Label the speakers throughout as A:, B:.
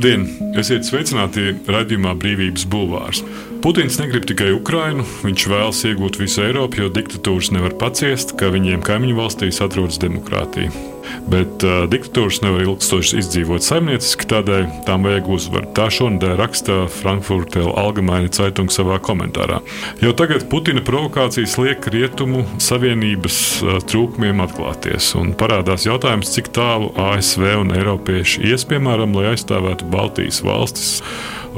A: Labdien! Esiet sveicināti raidījumā Brīvības Bulvārs. Putins negrib tikai Ukrainu, viņš vēlas iegūt visu Eiropu, jo diktatūras nevar paciest, ka viņiem kaimiņu valstīs atrodas demokrātija. Bet uh, diktatūras nevar ilgstoši izdzīvot saimnieciski, tādēļ tām vajag uzvaru. Tā šonadēļ raksta Frankfurter Allgemeine Zeitung savā komentārā. Jau tagad Putina provokācijas liek rietumu savienības uh, trūkumiem atklāties, un parādās jautājums, cik tālu ASV un Eiropieši ies, piemēram, lai aizstāvētu Baltijas valstis.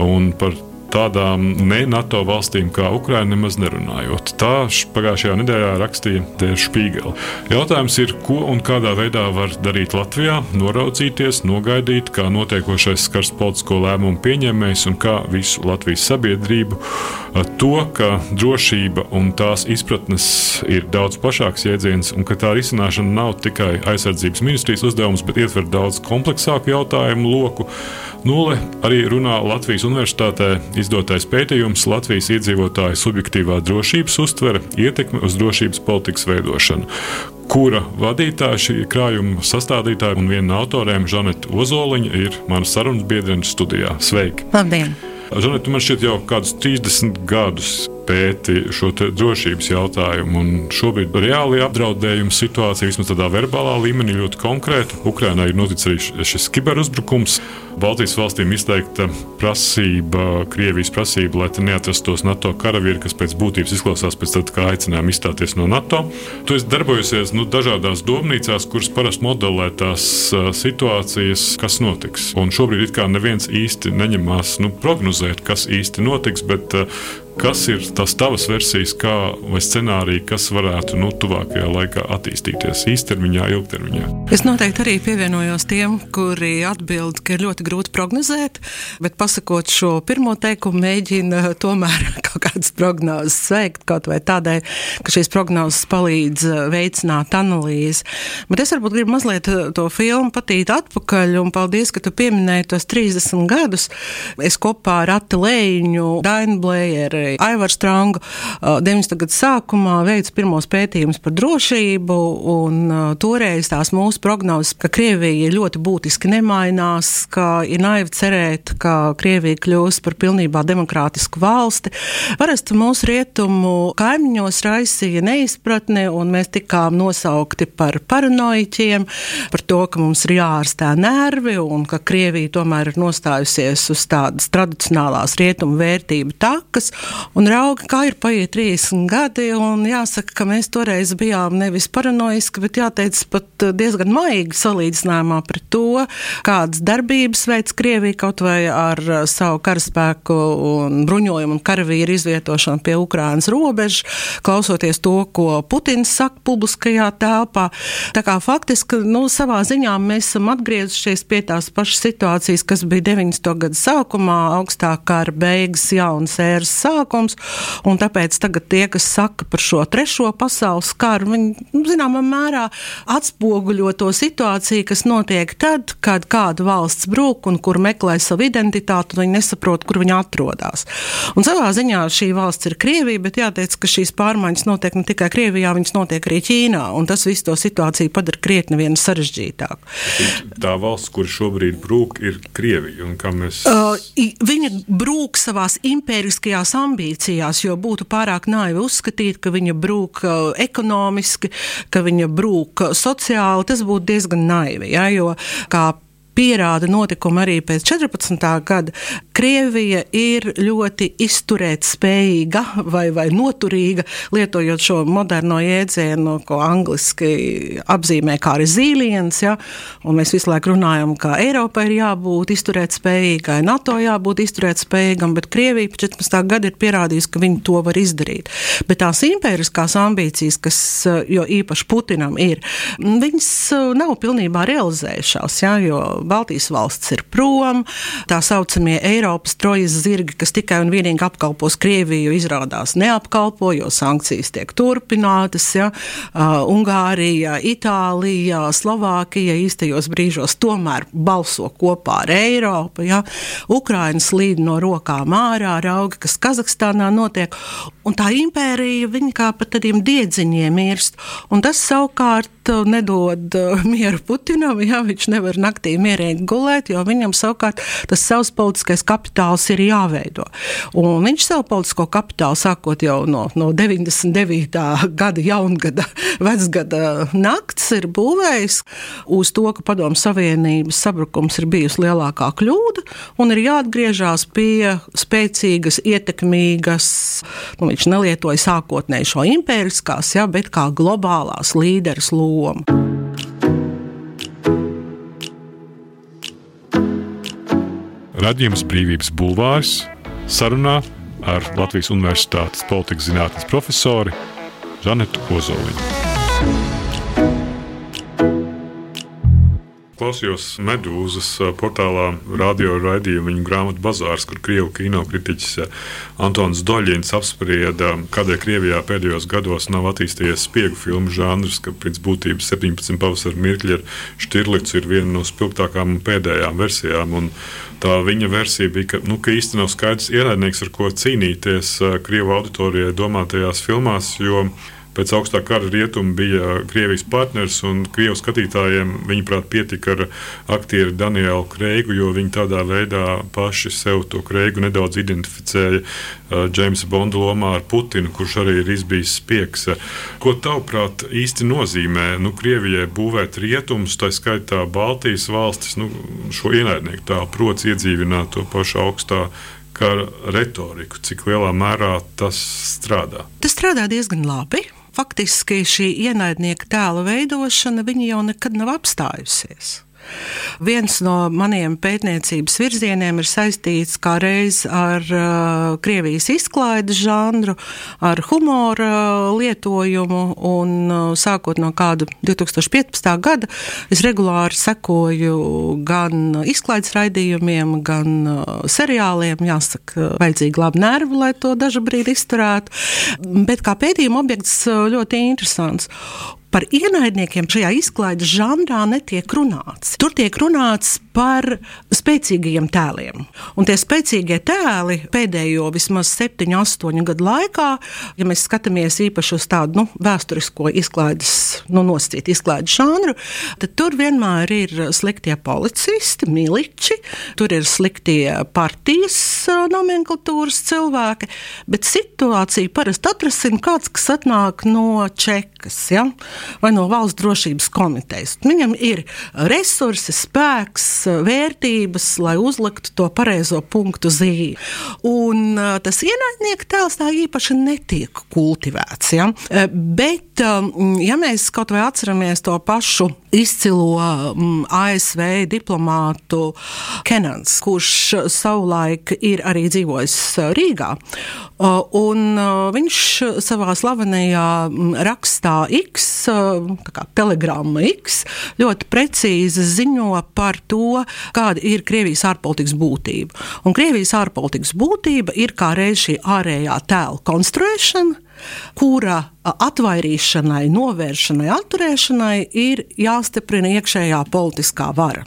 A: Un par tādām ne NATO valstīm kā Ukraina nemaz nerunājot. Tā pagājušajā nedēļā rakstīja Dēļa Špīgela. Jautājums ir, ko un kādā veidā var darīt Latvijā, noraudzīties, nogaidīt, kā notiekošais skars politisko lēmumu pieņēmējs un kā visu Latvijas sabiedrību. To, ka drošība un tās izpratnes ir daudz plašāks jēdziens un ka tā risināšana nav tikai aizsardzības ministrijas uzdevums, bet ietver daudz kompleksāku jautājumu loku. Nulle arī runā Latvijas Universitātē izdotais pētījums Latvijas iedzīvotāju subjektīvā drošības uztvere, ietekme uz drošības politikas veidošanu, kura vadītāja, šī krājuma sastādītāja un viena no autoriem, Žaneta Ozoliņa, ir mana sarunas biedrene studijā. Sveiki!
B: Labdien!
A: Žaneta, man šķiet, jau kādus 30 gadus pēti šo drošības jautājumu. Šobrīd reāli apdraudējuma situācija, vismaz tādā verbālā līmenī, ļoti konkrēta. Ukrainā ir noticis arī šis kiberuzbrukums. Baltijas valstīm izteikta prasība, Krievijas prasība, lai te neatrastos NATO karavīri, kas pēc būtības izklausās pēc tam, kā aicinājumu izstāties no NATO. Tu esi darbojusies nu, dažādās domnīcās, kuras parasti modelē tās situācijas, kas notiks. Un šobrīd it kā neviens īsti neņemās nu, prognozēt, kas īsti notiks, bet uh, Kas ir tās tavas versijas, kā, vai scenāriji, kas varētu nu, tuvākajā laikā attīstīties īstermiņā, ilgtermiņā?
B: Es noteikti arī pievienojos tiem, kuri atbild, ka ir ļoti grūti prognozēt, bet pasakot šo pirmo teikumu, mēģina tomēr kaut kādas prognozes veikt, kaut vai tādēļ, ka šīs prognozes palīdz uh, veicināt analīzi. Bet es varbūt gribu mazliet uh, to filmu patīt atpakaļ, un paldies, ka tu pieminēji tos 30 gadus. Es kopā ar Ati Lēņu, Dainu Blējeru, arī Aivars Strangu 90. gadu sākumā veica pirmos pētījumus par drošību, un toreiz tās mūsu prognozes, ka Krievija ļoti būtiski nemainās, ka ir naivi cerēt, ka Krievija kļūs par pilnībā demokrātisku valsti. Parasti mūsu rietumu kaimiņos raisīja neizpratne, un mēs tikām nosaukti par paranoiķiem, par to, ka mums ir jāārstē nervi, un ka Krievija tomēr ir nostājusies uz tādas tradicionālās rietumu vērtību takas, Un rauga, kā ir paiet 30 gadi, un jāsaka, ka mēs toreiz bijām nevis paranoiski, bet jāteic pat diezgan maigi salīdzinājumā pret to, kādas darbības veids Krievija kaut vai ar savu karaspēku un bruņojumu un karavīru izvietošanu pie Ukrainas robežas, klausoties to, ko Putins saka publiskajā telpā. Tā kā faktiski, nu, savā ziņā mēs esam atgriezušies pie tās pašas situācijas, kas bija 90. gada sākumā, augstā kara beigas, jaunas ēras sākuma sākums. Tāpēc tagad tie, kas saka par šo trešo pasaules karu, viņi nu, zināmā mērā atspoguļo to situāciju, kas notiek tad, kad kāda valsts brūk un kur meklē savu identitāti, un viņi nesaprot, kur viņi atrodas. Un savā ziņā šī valsts ir Krievija, bet jāteic, ka šīs pārmaiņas notiek ne tikai Krievijā, viņas notiek arī Ķīnā, un tas visu to situāciju padara krietni vien sarežģītāku.
A: Tā valsts, kur šobrīd brūk, ir Krievija. Mēs...
B: Uh, viņa brūk savās impēriskajās ambīcijās ambīcijās, jo būtu pārāk naivi uzskatīt, ka viņa brūk uh, ekonomiski, ka viņa brūk sociāli. Tas būtu diezgan naivi. Ja, jo, kā pierāda notikumi arī pēc 14. gada, Krievija ir ļoti izturēt spējīga vai, vai noturīga, lietojot šo moderno jēdzienu, ko angliski apzīmē kā resilience. Ja? Un mēs visu laiku runājam, ka Eiropai ir jābūt izturēt spējīgai, NATO jābūt izturēt spējīgam, bet Krievija pēc 14. gada ir pierādījusi, ka viņi to var izdarīt. Bet tās impēriskās ambīcijas, kas jo īpaši Putinam ir, viņas nav pilnībā realizējušās, ja? jo Baltijas valsts ir prom, tā saucamie Eiropas trojas zirgi, kas tikai un vienīgi apkalpos Krieviju, izrādās neapkalpo, jo sankcijas tiek turpinātas. Ja? Uh, Ungārija, Itālija, Slovākija īstajos brīžos tomēr balso kopā ar Eiropu. Ja? Ukrainas līd no rokām ārā, rauga, kas Kazahstānā notiek. Un tā impērija, viņa kā pa tādiem diedziņiem mirst. Un tas savukārt nedod mieru Putinam, ja viņš nevar naktī mierīgi mierīgi gulēt, jo viņam savukārt tas savs politiskais kapitāls ir jāveido. Un viņš savu politisko kapitālu sākot jau no, no 99. gada jaungada, vecgada nakts ir būvējis uz to, ka Padomu Savienības sabrukums ir bijusi lielākā kļūda un ir jāatgriežas pie spēcīgas, ietekmīgas, nu, viņš nelietoja sākotnēji šo impēriskās, ja, bet kā globālās līderes lomu.
A: Radījums Brīvības Bulvārs sarunā ar Latvijas Universitātes politikas zinātnes profesori Žanetu Ozoliņu. Klausījos Medūzas portālā radio raidījumu viņa grāmatu bazārs, kur krievu kino kritiķis Antons Doļins apsprieda, kādēļ Krievijā pēdējos gados nav attīstījies spiegu filmu žanrs, ka pēc būtības 17 pavasara mirkļi ar Štirlicu ir viena no spilgtākām un pēdējām versijām. Un tā viņa versija bija, ka, nu, ka īsti nav skaidrs ienaidnieks, ar ko cīnīties Krievu auditorijai domātajās filmās, jo pēc augstā kara rietumi bija Krievijas partners, un Krievijas skatītājiem, viņuprāt, pietika ar aktieru Danielu Kreigu, jo viņi tādā veidā paši sev to Kreigu nedaudz identificēja Džeimsa uh, Bonda lomā ar Putinu, kurš arī ir izbijis spiegs. Ko tavuprāt īsti nozīmē nu, Krievijai būvēt rietumus, tā skaitā Baltijas valstis, nu, šo ienaidnieku tā prots iedzīvināt to pašu augstā kara retoriku, cik lielā mērā tas strādā?
B: Tas strādā diezgan labi faktiski šī ienaidnieka tēla veidošana jau nekad nav apstājusies. Viens no maniem pētniecības virzieniem ir saistīts kā reiz ar uh, Krievijas izklaides žanru, ar humora lietojumu, un uh, sākot no kāda 2015. gada es regulāri sekoju gan izklaides raidījumiem, gan uh, seriāliem. Jāsaka, vajadzīgi labi nervi, lai to dažu brīdi izturētu, bet kā pētījuma objekts uh, ļoti interesants par ienaidniekiem šajā izklaides žanrā netiek runāts. Tur tiek runāts par spēcīgiem tēliem. Un tie spēcīgie tēli pēdējo vismaz 7, 8 gadu laikā, ja mēs skatāmies īpaši uz tādu nu, vēsturisko izklaides, nu, nosacītu izklaides žanru, tad tur vienmēr ir sliktie policisti, miliči, tur ir sliktie partijas nomenklatūras cilvēki, bet situāciju parasti atrasina kāds, kas atnāk no Čekas ja? Vai no valsts drošības komitejas. Viņam ir resursi, spēks, vērtības, lai uzliktu to pareizo punktu zīmi. Un tas ienaidnieka tēls tā īpaši netiek kultivēts. Ja? Bet, ja mēs kaut vai atceramies to pašu izcilo ASV diplomātu Kenans, kurš savulaik ir arī dzīvojis Rīgā. Un viņš savā slavenajā rakstā X, telegramma X, ļoti precīzi ziņo par to, kāda ir Krievijas ārpolitikas būtība. Un Krievijas ārpolitikas būtība ir kā reiz šī ārējā tēla konstruēšana, kura atvairīšanai, novēršanai, atturēšanai ir jāstiprina iekšējā politiskā vara,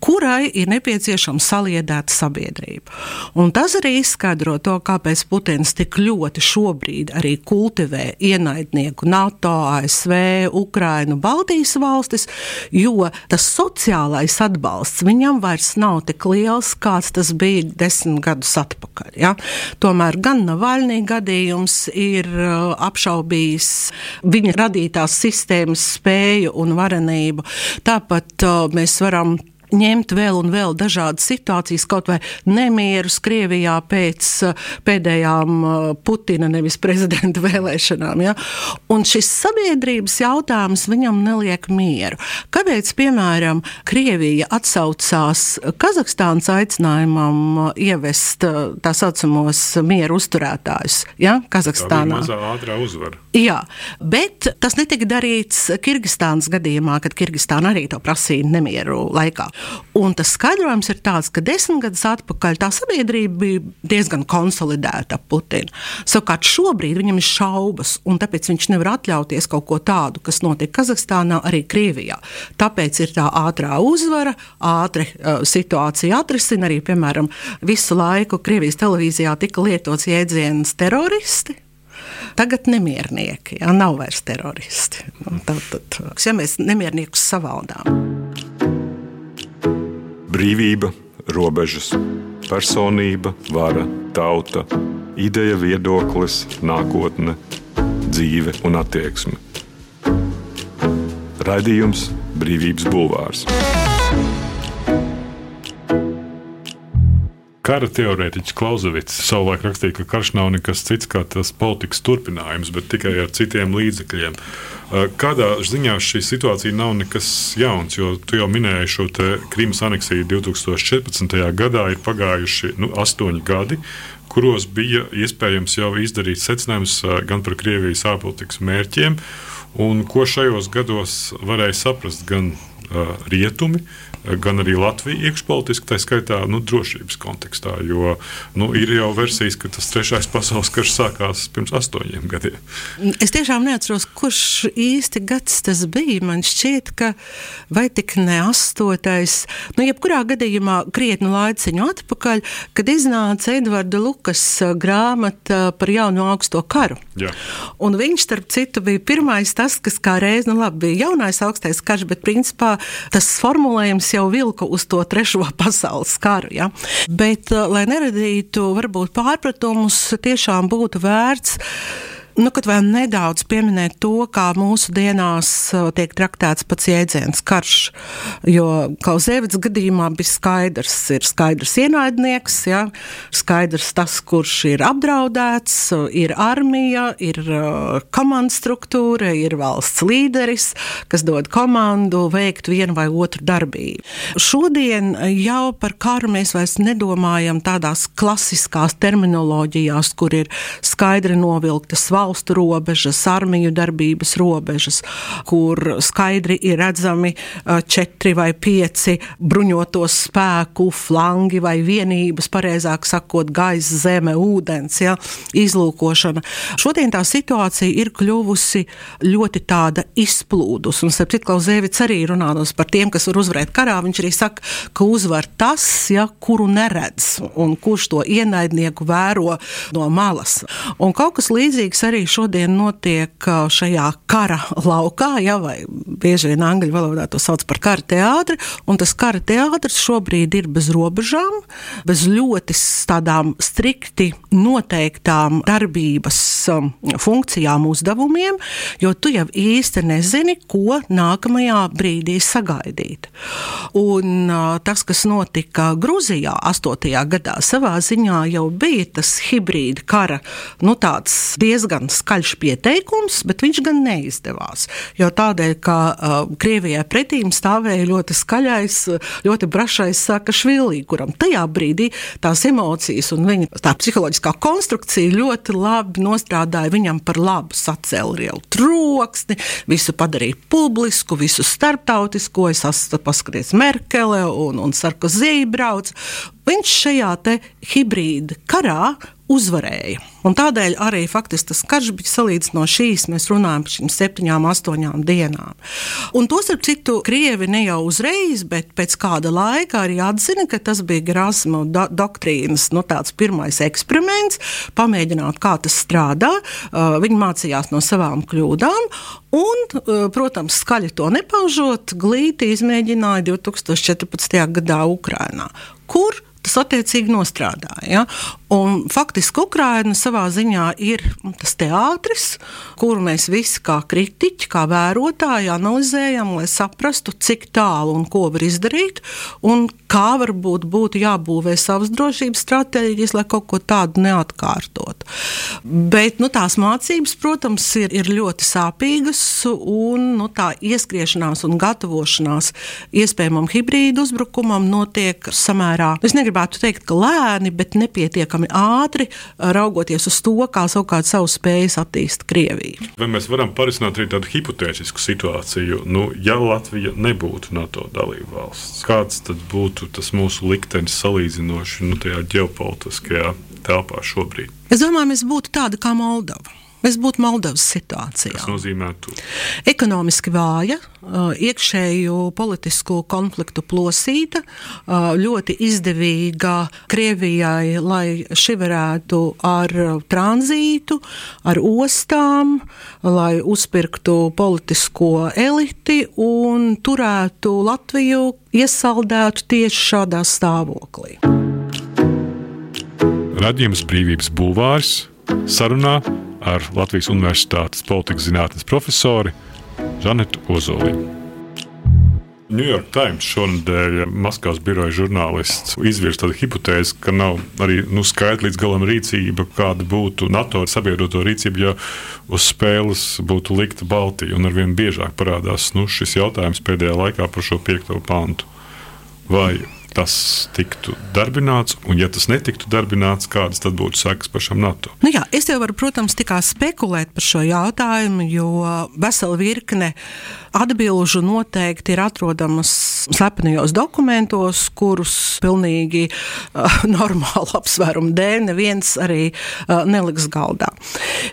B: kurai ir nepieciešama saliedēta sabiedrība. Un tas arī izskaidro to, kāpēc Putins tik ļoti šobrīd arī kultivē ienaidnieku NATO, ASV, Ukrainu, Baltijas valstis, jo tas sociālais atbalsts viņam vairs nav tik liels, kāds tas bija desmit gadus atpakaļ. Ja? Tomēr gan Navaļnī gadījums ir uh, apšaubījis Krievijas viņa radītās sistēmas spēju un varenību. Tāpat uh, mēs varam ņemt vēl un vēl dažādas situācijas, kaut vai nemierus Krievijā pēc uh, pēdējām uh, Putina, nevis prezidenta vēlēšanām. Ja? Un šis sabiedrības jautājums viņam neliek mieru. Kāpēc, piemēram, Krievija atsaucās Kazahstānas aicinājumam uh, ievest tā saucamos mieru uzturētājus ja? Kazahstānā?
A: Tā bija mazā uzvara.
B: Jā, bet tas netika darīts Kirgistānas gadījumā, kad Kirgistāna arī to prasīja nemieru laikā. Un tas skaidrojums ir tāds, ka desmit gadus atpakaļ tā sabiedrība bija diezgan konsolidēta ap Putinu. Savukārt šobrīd viņam ir šaubas, un tāpēc viņš nevar atļauties kaut ko tādu, kas notiek Kazahstānā, arī Krievijā. Tāpēc ir tā ātrā uzvara, ātri uh, situācija atrisina. Arī, piemēram, visu laiku Krievijas televīzijā tika lietots jēdziens teroristi. Tagad nemiernieki, ja nav vairs teroristi. Nu, tad, tad, ja mēs nemierniekus savaldām.
C: brīvība, robežas, personība, vara, tauta, ideja, viedoklis, nākotne, dzīve un attieksme. Raidījums Brīvības Bulvārs.
A: Kara teorētiķis Klausevits savulaik rakstīja, ka karš nav nekas cits kā tas politikas turpinājums, bet tikai ar citiem līdzekļiem. Kādā ziņā šī situācija nav nekas jauns, jo tu jau minēji šo Krimas aneksiju 2014. gadā, ir pagājuši nu, astoņi gadi, kuros bija iespējams jau izdarīt secinājumus gan par Krievijas ārpolitikas mērķiem, un ko šajos gados varēja saprast gan rietumi, gan arī Latvija iekšpolitiski, tā skaitā nu, drošības kontekstā. Jo nu, ir jau versijas, ka tas trešais pasaules karš sākās pirms astoņiem gadiem.
B: Es tiešām neatceros, kurš īsti gads tas bija. Man šķiet, ka vai tik ne astotais, nu, jebkurā gadījumā krietni laiciņu atpakaļ, kad iznāca Edvarda Lukas grāmata par jauno augsto karu. Jā. Un viņš, starp citu, bija pirmais tas, kas kā reiz, nu labi, bija jaunais augstais karš, bet principā tas formulējums jau vilka uz to trešo pasaules karu. Ja? Bet, eh, lai neradītu varbūt pārpratumus, tiešām būtu vērts Nu, kad vēl nedaudz pieminēt to, kā mūsu dienās uh, tiek traktēts pats jēdziens karš, jo Klausēvits gadījumā bija skaidrs, ir skaidrs ienaidnieks, ja, skaidrs tas, kurš ir apdraudēts, ir armija, ir uh, komandas struktūra, ir valsts līderis, kas dod komandu veikt vienu vai otru darbību. Šodien jau par karu mēs vairs nedomājam tādās klasiskās terminoloģijās, kur ir skaidri novilktas valsts valstu robežas, armiju darbības robežas, kur skaidri ir redzami četri vai pieci bruņoto spēku flangi vai vienības, pareizāk sakot, gaisa, zeme, ūdens, ja, izlūkošana. Šodien tā situācija ir kļuvusi ļoti tāda izplūdus, un Septiet Klauzēvits arī runātos par tiem, kas var uzvarēt karā, viņš arī saka, ka uzvar tas, ja, kuru neredz, un kurš to ienaidnieku vēro no malas. Un kaut kas līdzīgs arī šodien notiek šajā kara laukā, ja, vai bieži vien angļu valodā to sauc par kara teātri, un tas kara teātris šobrīd ir bez robežām, bez ļoti tādām strikti noteiktām darbības funkcijām, uzdevumiem, jo tu jau īsti nezini, ko nākamajā brīdī sagaidīt. Un tas, kas notika Grūzijā 8. gadā, savā ziņā jau bija tas hibrīda kara, nu tāds diezgan diezgan skaļš pieteikums, bet viņš gan neizdevās. Jo tādēļ, ka uh, Krievijai pretīm stāvēja ļoti skaļais, ļoti brašais Sakašvili, kuram tajā brīdī tās emocijas un viņa tā psiholoģiskā konstrukcija ļoti labi nostrādāja viņam par labu. Sacēla lielu troksni, visu padarīja publisku, visu starptautisko. Es paskatījos Merkele un, un Sarkozī brauc. Viņš šajā hibrīda karā uzvarēja. Un tādēļ arī faktiski tas karš bija salīdzināms no šīs. Mēs runājam par šīm septiņām, astoņām dienām. Un to starp citu, Krievi ne jau uzreiz, bet pēc kāda laika arī atzina, ka tas bija Grāsima do doktrīnas nu, pirmais eksperiments, pamēģināt, kā tas strādā. Uh, viņi mācījās no savām kļūdām. Un, uh, protams, skaļi to nepaužot, glīti izmēģināja 2014. gadā Ukrainā, kur tas attiecīgi nostrādāja. Ja? Un, faktiski Ukraina savā ziņā ir tas teātris, kuru mēs visi kā kritiķi, kā vērotāji analizējam, lai saprastu, cik tālu un ko var izdarīt, un kā varbūt būtu jābūvē savas drošības stratēģijas, lai kaut ko tādu neatkārtotu. Bet nu, tās mācības, protams, ir, ir ļoti sāpīgas, un nu, tā ieskriešanās un gatavošanās iespējamam hibrīdu uzbrukumam notiek samērā, es negribētu teikt, ka lēni, bet nepietiekami pietiekami ātri, raugoties uz to, kā savukārt savu spējas attīst Krievija.
A: Vai mēs varam parisināt arī tādu hipotētisku situāciju, nu, ja Latvija nebūtu NATO dalība valsts? Kāds tad būtu tas mūsu liktenis salīdzinoši nu, tajā ģeopolitiskajā telpā šobrīd?
B: Es domāju, mēs būtu tādi kā Moldova. Mēs būtu Moldovas situācijā.
A: Tas nozīmē, ka
B: ekonomiski vāja, iekšēju politisku konfliktu plosīta, ļoti izdevīga Krievijai, lai šī varētu ar tranzītu, ar ostām, lai uzpirktu politisko eliti un turētu Latviju iesaldētu tieši šādā stāvoklī.
A: Radījums Brīvības Bulvārs sarunā ar Latvijas Universitātes politikas zinātnes profesori Žanetu Ozoliņu. New York Times šonadēļ Maskavas biroja žurnālists izvirza tādu hipotēzi, ka nav arī nu, skaidra līdz galam rīcība, kāda būtu NATO sabiedroto rīcība, ja uz spēles būtu likta Baltija. Un arvien biežāk parādās nu, šis jautājums pēdējā laikā par šo piekto pantu. Vai tas tiktu darbināts, un ja tas netiktu darbināts, kādas tad būtu sekas pašam NATO?
B: Nu jā, es jau varu, protams, tikai spekulēt par šo jautājumu, jo vesela virkne atbilžu noteikti ir atrodamas slepenajos dokumentos, kurus pilnīgi uh, normālu apsvērumu dēļ neviens arī uh, neliks galdā.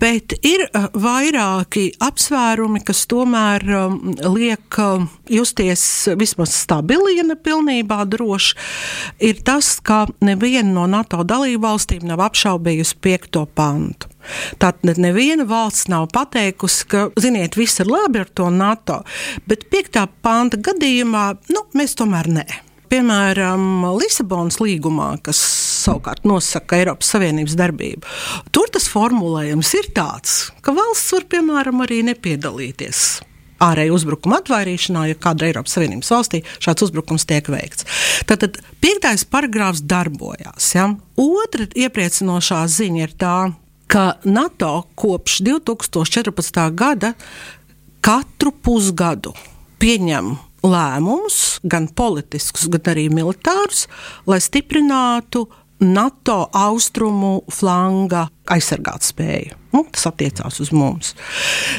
B: Bet ir uh, vairāki apsvērumi, kas tomēr um, liek uh, justies vismaz stabili, ja ne pilnībā droši drošs, ir tas, ka neviena no NATO dalību valstīm nav apšaubījusi piekto pantu. Tātad neviena valsts nav pateikusi, ka, ziniet, viss ir labi ar to NATO, bet piektā panta gadījumā nu, mēs tomēr nē. Piemēram, Lisabonas līgumā, kas savukārt nosaka Eiropas Savienības darbību, tur tas formulējums ir tāds, ka valsts var, piemēram, arī nepiedalīties ārēju uzbrukumu atvairīšanā, ja kāda Eiropas Savienības valstī šāds uzbrukums tiek veikts. Tātad piektais paragrāfs darbojās. Ja? Otra iepriecinošā ziņa ir tā, ka NATO kopš 2014. gada katru pusgadu pieņem lēmumus, gan politiskus, gan arī militārus, lai stiprinātu NATO austrumu flanga aizsargāt spēju. Nu, tas attiecās uz mums.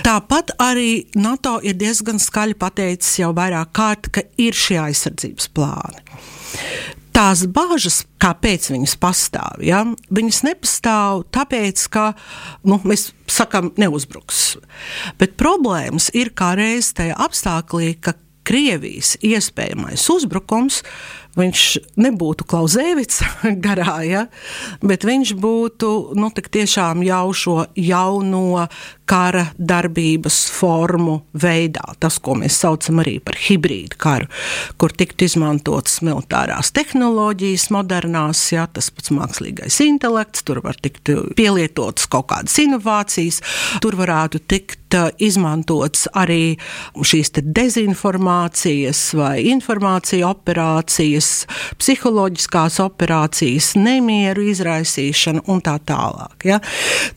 B: Tāpat arī NATO ir diezgan skaļi pateicis jau vairāk kārt, ka ir šie aizsardzības plāni. Tās bāžas, kāpēc viņas pastāv, ja? viņas nepastāv tāpēc, ka nu, mēs sakām, neuzbruks. Bet problēmas ir kā reiz tajā apstākļā, ka Krievijas iespējamais uzbrukums viņš nebūtu Klausēvits garā, ja, bet viņš būtu nu, tiešām jau šo jauno kara darbības formu veidā. Tas, ko mēs saucam arī par hibrīdu karu, kur tiktu izmantotas militārās tehnoloģijas, modernās, ja, tas pats mākslīgais intelekts, tur var tikt pielietotas kaut kādas inovācijas, tur varētu tikt izmantotas arī šīs dezinformācijas vai informācija operācijas psiholoģiskās operācijas, nemieru izraisīšana un tā tālāk. Ja?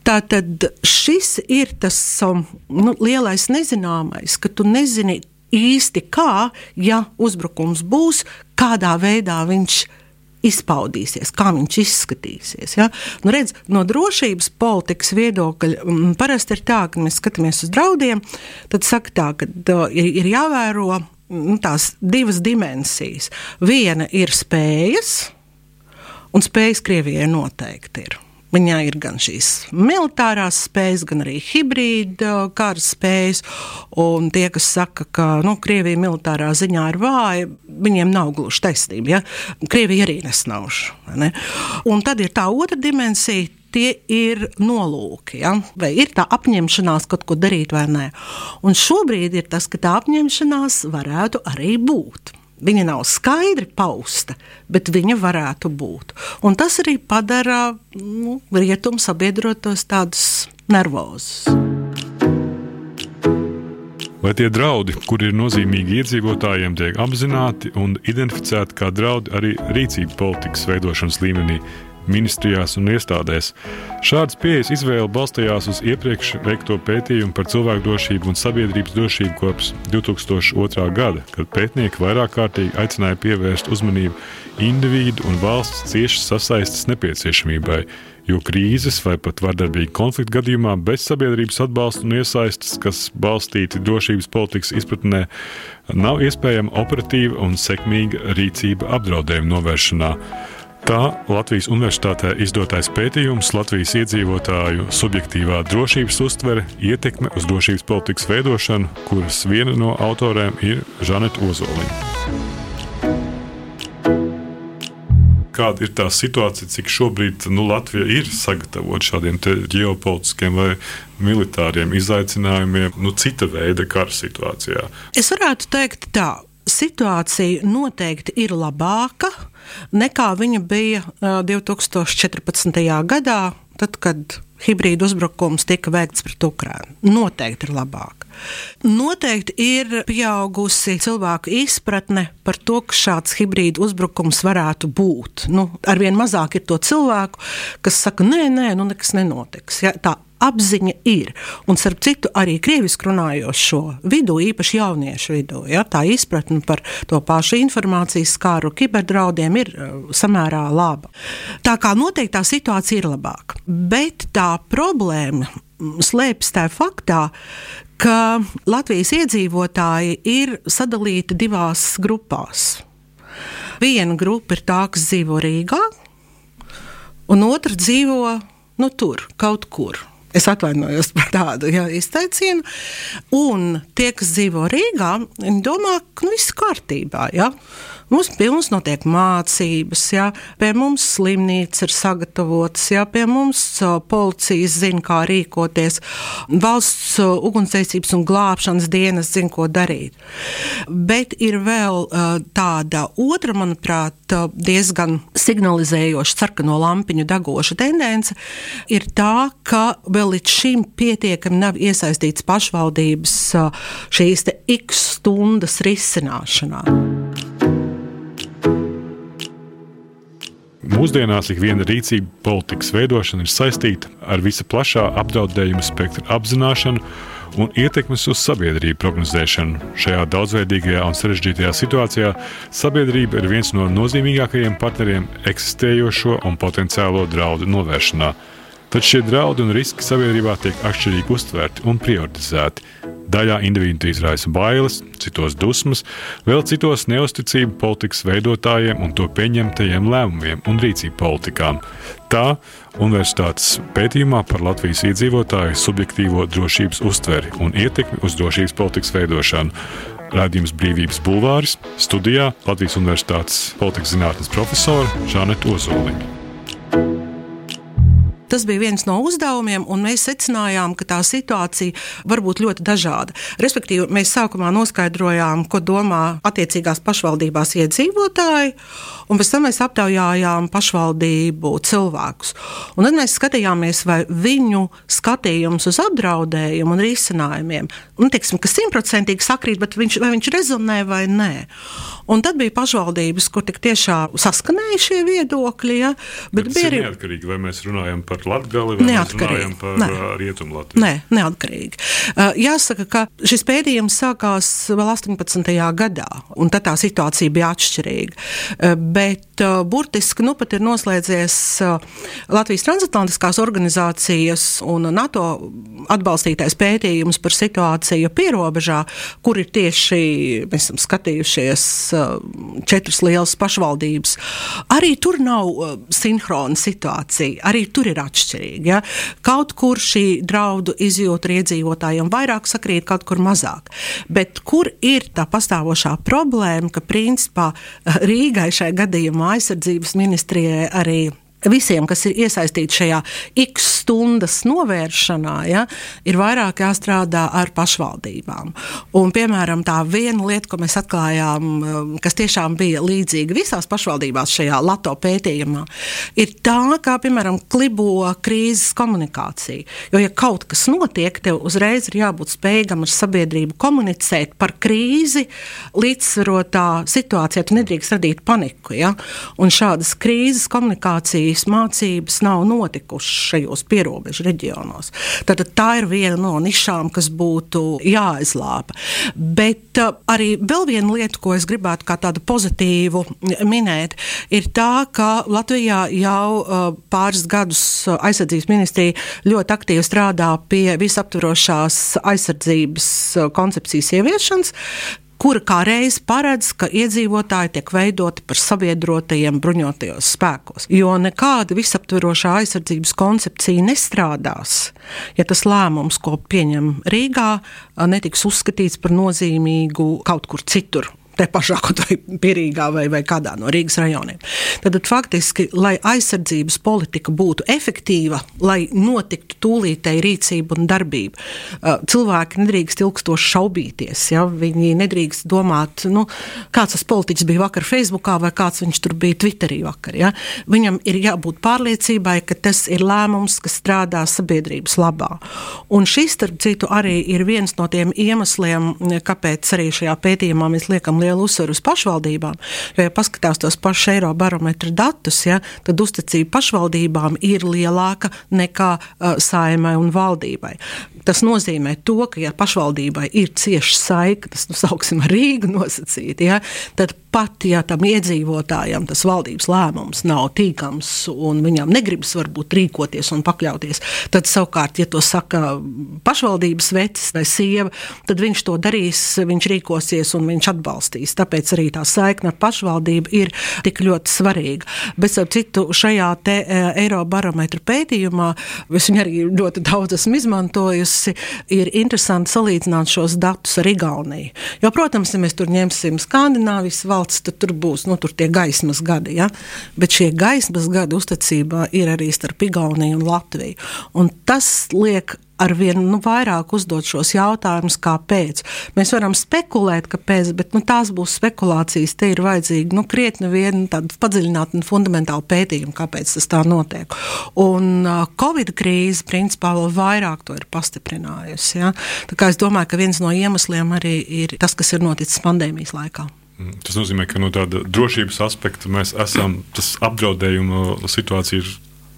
B: Tātad šis ir tas um, nu, lielais nezināmais, ka tu nezini īsti kā, ja uzbrukums būs, kādā veidā viņš ir izpaudīsies, kā viņš izskatīsies. Ja? Nu, redz, no drošības politikas viedokļa mm, parasti ir tā, ka mēs skatāmies uz draudiem, tad saka tā, ka ir, ir jāvēro nu, tās divas dimensijas. Viena ir spējas, un spējas Krievijai noteikti ir. Viņai ir gan šīs militārās spējas, gan arī hibrīda kara spējas. Un tie, kas saka, ka nu, Krievija militārā ziņā ir vāja, viņiem nav gluži taisnība. Ja? Krievija arī nesnauž. Ne? Un tad ir tā otra dimensija tie ir nolūki. Ja? Vai ir tā apņemšanās kaut ko darīt vai nē. Un šobrīd ir tas, ka tā apņemšanās varētu arī būt. Viņa nav skaidri pausta, bet viņa varētu būt. Un tas arī padara nu, rietumu sabiedrotos tādus nervozus.
A: Vai tie draudi, kuri ir nozīmīgi iedzīvotājiem, tiek apzināti un identificēti kā draudi arī rīcību politikas veidošanas līmenī, ministrijās un iestādēs. Šādas pieejas izvēle balstījās uz iepriekš veikto pētījumu par cilvēku drošību un sabiedrības drošību kopš 2002. gada, kad pētnieki vairāk kārtīgi aicināja pievērst uzmanību individu un valsts ciešas sasaistes nepieciešamībai, jo krīzes vai pat vardarbīga konflikta gadījumā bez sabiedrības atbalsta un iesaistes, kas balstīti drošības politikas izpratnē, nav iespējama operatīva un sekmīga rīcība apdraudējuma novēršanā. Tā Latvijas Universitātē izdotais pētījums Latvijas iedzīvotāju subjektīvā drošības uztvere, ietekme uz drošības politikas veidošanu, kuras viena no autoriem ir Žaneta Ozoliņa. Kāda ir tā situācija, cik šobrīd nu, Latvija ir sagatavota šādiem ģeopolitiskiem vai militāriem izaicinājumiem, nu, cita veida kara situācijā?
B: Es varētu teikt tā situācija noteikti ir labāka nekā viņa bija 2014. gadā, tad, kad hibrīda uzbrukums tika veikts pret Ukrajinu. Noteikti ir labāk. Noteikti ir pieaugusi cilvēku izpratne par to, ka šāds hibrīda uzbrukums varētu būt. Nu, arvien mazāk ir to cilvēku, kas saka, nē, nē, nu nekas nenotiks. Ja, tā apziņa ir. Un, starp citu, arī krieviski runājošo vidū, īpaši jauniešu vidū, ja, tā izpratne par to pašu informācijas skāru kiberdraudiem ir uh, samērā laba. Tā kā noteikti tā situācija ir labāka. Bet tā problēma slēpjas tajā faktā, ka Latvijas iedzīvotāji ir sadalīti divās grupās. Viena grupa ir tā, kas dzīvo Rīgā, un otra dzīvo nu, tur, kaut kur. Es atvainojos par tādu jā, izteicienu. Un tie, kas dzīvo Rīgā, domā, ka nu, viss kārtībā. Jā. Mums pilns notiek mācības, jā, pie mums slimnīca ir sagatavotas, jā, pie mums policijas zina, kā rīkoties, valsts ugunsdzēsības un glābšanas dienas zina, ko darīt. Bet ir vēl tāda otra, manuprāt, diezgan signalizējoša sarkano lampiņu degoša tendence, ir tā, ka vēl līdz šim pietiekami nav iesaistīts pašvaldības šīs x stundas risināšanā.
A: Mūsdienās ik viena rīcība politikas veidošana ir saistīta ar visa plašā apdraudējuma spektra apzināšanu un ietekmes uz sabiedrību prognozēšanu. Šajā daudzveidīgajā un sarežģītajā situācijā sabiedrība ir viens no nozīmīgākajiem partneriem eksistējošo un potenciālo draudu novēršanā. Tad šie draudi un riski sabiedrībā tiek atšķirīgi uztverti un prioritizēti. Daļā individu izraisa bailes, citos dusmas, vēl citos neusticību politikas veidotājiem un to pieņemtajiem lēmumiem un rīcību politikām. Tā universitātes pētījumā par Latvijas iedzīvotāju subjektīvo drošības uztveri un ietekmi uz drošības politikas veidošanu. Radījums Brīvības Bulvāris studijā Latvijas Universitātes politikas zinātnes profesora Žaneta Ozoliņa.
B: Tas bija viens no uzdevumiem, un mēs secinājām, ka tā situācija var būt ļoti dažāda. Respektīvi, mēs sākumā noskaidrojām, ko domā attiecīgās pašvaldībās iedzīvotāji, un pēc tam mēs aptaujājām pašvaldību cilvēkus. Un tad mēs skatījāmies, vai viņu skatījums uz apdraudējumu un risinājumiem, nu, teiksim, ka simtprocentīgi sakrīt, bet viņš, vai viņš rezonē vai nē. Un tad bija pašvaldības, kur tik tiešām saskanēja šie viedokļi. Ja,
A: bet bet bija arī neatkarīgi, vai mēs runājam par Latviju vai neatkarīgi. par ne. Rietumu Latviju.
B: Nē, neatkarīgi. Jāsaka, ka šis pētījums sākās vēl 18. gadā, un tad tā situācija bija atšķirīga. Bet burtiski nu pat ir noslēdzies Latvijas transatlantiskās organizācijas un NATO atbalstītais pētījums par situāciju pierobežā, kur ir tieši mēs esam skatījušies četras lielas pašvaldības. Arī tur nav sinhrona situācija, arī tur ir atšķirīgi. Ja? Kaut kur šī draudu izjūta iedzīvotājiem vairāk sakrīt, kaut kur mazāk. Bet kur ir tā pastāvošā problēma, ka principā Rīgai šai gadījumā aizsardzības ministrijai arī visiem, kas ir iesaistīti šajā x stundas novēršanā, ja, ir vairāk jāstrādā ar pašvaldībām. Un, piemēram, tā viena lieta, ko mēs atklājām, um, kas tiešām bija līdzīga visās pašvaldībās šajā LATO pētījumā, ir tā, kā, piemēram, klibo krīzes komunikācija. Jo, ja kaut kas notiek, tev uzreiz ir jābūt spējīgam ar sabiedrību komunicēt par krīzi līdzsvarotā situācijā. Tu nedrīkst radīt paniku. Ja? Un šādas krīzes komunikācijas šīs mācības nav notikušas šajos pierobežu reģionos. Tad tā ir viena no nišām, kas būtu jāizlāpa. Bet uh, arī vēl viena lieta, ko es gribētu kā tādu pozitīvu minēt, ir tā, ka Latvijā jau uh, pāris gadus aizsardzības ministrija ļoti aktīvi strādā pie visaptvarošās aizsardzības uh, koncepcijas ieviešanas kura kā reiz paredz, ka iedzīvotāji tiek veidoti par sabiedrotajiem bruņotajos spēkos. Jo nekāda visaptverošā aizsardzības koncepcija nestrādās, ja tas lēmums, ko pieņem Rīgā, netiks uzskatīts par nozīmīgu kaut kur citur te pašā, kaut vai Pirīgā vai, vai kādā no Rīgas rajoniem. Tad, faktiski, lai aizsardzības politika būtu efektīva, lai notiktu tūlītēji rīcība un darbība, cilvēki nedrīkst ilgstoši šaubīties. Ja? Viņi nedrīkst domāt, nu, kāds tas politiķis bija vakar Facebookā vai kāds viņš tur bija Twitterī vakar. Ja? Viņam ir jābūt pārliecībai, ka tas ir lēmums, kas strādā sabiedrības labā. Un šis, starp citu, arī ir viens no tiem iemesliem, kāpēc arī šajā pētījumā mēs liekam lielu uzsvaru uz pašvaldībām. Jo, ja paskatās tos pašus Eirobarometra datus, ja, tad uzticība pašvaldībām ir lielāka nekā uh, saimai un valdībai. Tas nozīmē, to, ka, ja pašvaldībai ir cieša saikne, tas nu, sauksim, ar Rīgu nosacīti, ja, tad pat ja tam iedzīvotājam tas valdības lēmums nav tīkams un viņam negribas varbūt rīkoties un pakļauties, tad savukārt, ja to saka pašvaldības vecs vai sieva, tad viņš to darīs, viņš rīkosies un viņš atbalstīs. Tāpēc arī tā saikne ar pašvaldību ir tik ļoti svarīga. Bet, ap citu, šajā te e, Eirobarometra pētījumā, es viņu arī ļoti daudz esmu izmantojusi, ir interesanti salīdzināt šos datus ar Igauniju. Jo, protams, ja mēs tur ņemsim Skandināvijas valsts, valsts, tad tur būs nu, tur tie gaismas gadi. Ja? Bet šie gaismas gadi uzticībā ir arī starp Igauniju un Latviju. Un tas liek ar vien nu, vairāk uzdot šos jautājumus, kāpēc. Mēs varam spekulēt, kāpēc, bet nu, tās būs spekulācijas. Te ir vajadzīga nu, krietni viena tāda padziļināta un fundamentāla pētījuma, kāpēc tas tā notiek. Un uh, Covid krīze, principā, vēl vairāk to ir pastiprinājusi. Ja? Tā kā es domāju, ka viens no iemesliem arī ir tas, kas ir noticis pandēmijas laikā.
A: Tas nozīmē, ka no tāda drošības aspekta mēs esam, tas apdraudējuma situācija ir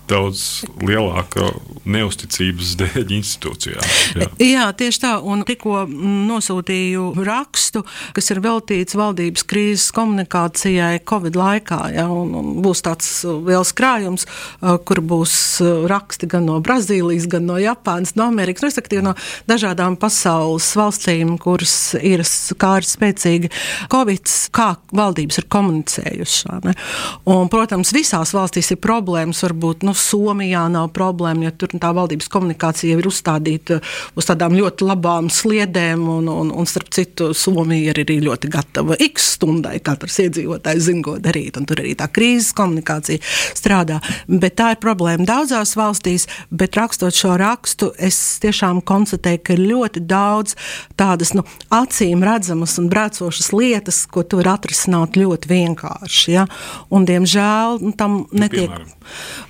A: daudz lielāka neusticības dēļ institūcijām.
B: Jā. Jā, tieši tā. Un tikko nosūtīju rakstu, kas ir veltīts valdības krīzes komunikācijai Covid laikā. Jā, un, un būs tāds liels krājums, kur būs raksti gan no Brazīlijas, gan no Japānas, no Amerikas, respektīvi no dažādām pasaules valstīm, kuras ir skāri spēcīgi Covid, kā valdības ir komunicējušas. Un, protams, visās valstīs ir problēmas, varbūt, nu, nu, Somijā nav problēma, jo tur tā valdības komunikācija ir uzstādīta uz tādām ļoti labām sliedēm, un, un, un starp citu, Somija ir arī ļoti gatava x stundai. Katrs iedzīvotājs zina, ko darīt, un tur arī tā krīzes komunikācija strādā. Bet tā ir problēma daudzās valstīs, bet rakstot šo rakstu, es tiešām konstatēju, ka ir ļoti daudz tādas nu, acīm redzamas un brēcošas lietas, ko tu vari atrisināt ļoti vienkārši. Ja? Un, diemžēl nu, tam nu, netiek. Piemēram.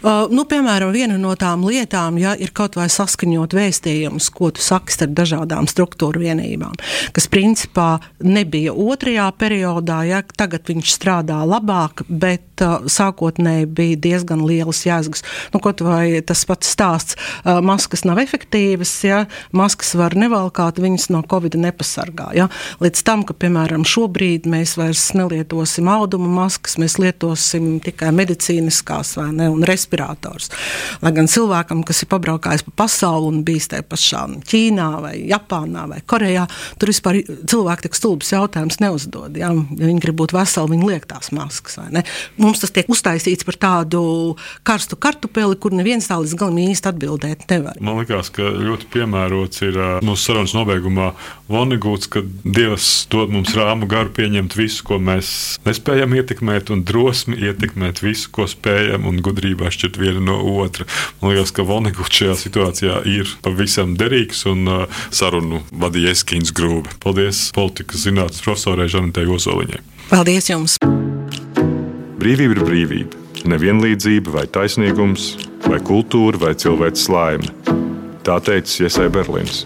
B: Uh, nu, piemēram, viena no tām lietām ja, ir kaut vai saskaņot vēstījumus, ko tu saki starp dažādām struktūru vienībām, kas principā nebija otrajā periodā, ja tagad viņš strādā labāk, bet uh, sākotnēji bija diezgan lielas jēgas. Nu, kaut vai tas pats stāsts, uh, maskas nav efektīvas, ja maskas var nevalkāt, viņas no covid nepasargā. Ja? Līdz tam, ka, piemēram, šobrīd mēs vairs nelietosim auduma maskas, mēs lietosim tikai medicīniskās vai ne, un respirātoru diktators. Lai gan cilvēkam, kas ir pabraukājis pa pasauli un bijis tajā pašā Ķīnā, vai Japānā, vai Korejā, tur vispār cilvēki tik stulbs jautājums neuzdod. Ja? ja viņi grib būt veseli, viņi liek tās maskas. Mums tas tiek uztaisīts par tādu karstu kartupeli, kur neviens tā līdz galam īsti atbildēt nevar.
A: Man liekas, ka ļoti piemērots ir mūsu sarunas nobeigumā Vonegūts, ka Dievs dod mums rāmu garu pieņemt visu, ko mēs nespējam ietekmēt, un drosmi ietekmēt visu, ko spējam, un gudrībā šķirt vienu viena no otra. Man liekas, ka Voneguts šajā situācijā ir pavisam derīgs un uh, sarunu vadīja Eskins Grūbe. Paldies politikas zinātnes profesorai Žanetei Ozoliņai.
B: Paldies jums!
C: Brīvība ir brīvība. Nevienlīdzība vai taisnīgums, vai kultūra vai cilvēks laime. Tā teica Iesai Berlīns.